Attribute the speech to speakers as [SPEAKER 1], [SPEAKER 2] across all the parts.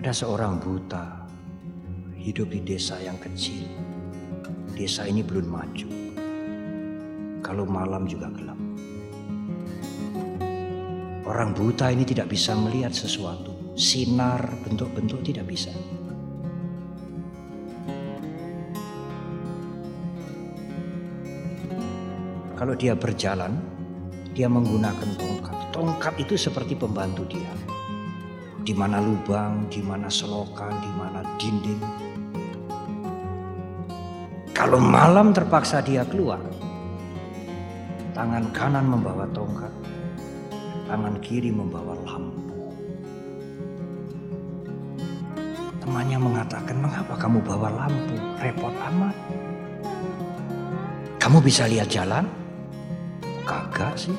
[SPEAKER 1] Ada seorang buta hidup di desa yang kecil. Desa ini belum maju. Kalau malam juga gelap. Orang buta ini tidak bisa melihat sesuatu. Sinar bentuk-bentuk tidak bisa. Kalau dia berjalan, dia menggunakan tongkat. Tongkat itu seperti pembantu dia. Di mana lubang, di mana selokan, di mana dinding. Kalau malam terpaksa dia keluar, tangan kanan membawa tongkat, tangan kiri membawa lampu. Temannya mengatakan, "Mengapa kamu bawa lampu? Repot amat." Kamu bisa lihat jalan? Kagak sih.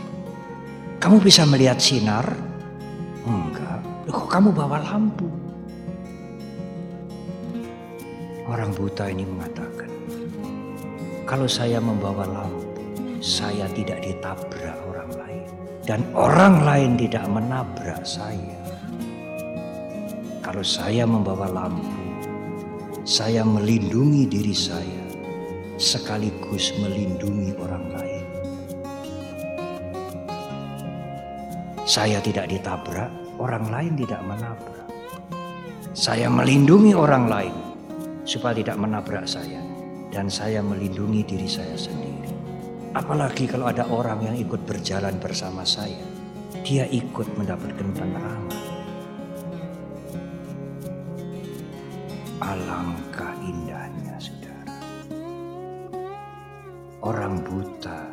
[SPEAKER 1] Kamu bisa melihat sinar? Enggak. Loh, kok kamu bawa lampu? Orang buta ini mengatakan, kalau saya membawa lampu, saya tidak ditabrak orang lain. Dan orang lain tidak menabrak saya. Kalau saya membawa lampu, saya melindungi diri saya sekaligus melindungi orang lain. Saya tidak ditabrak, orang lain tidak menabrak. Saya melindungi orang lain supaya tidak menabrak saya dan saya melindungi diri saya sendiri. Apalagi kalau ada orang yang ikut berjalan bersama saya, dia ikut mendapatkan penerangan. Alangkah indahnya, saudara. Orang buta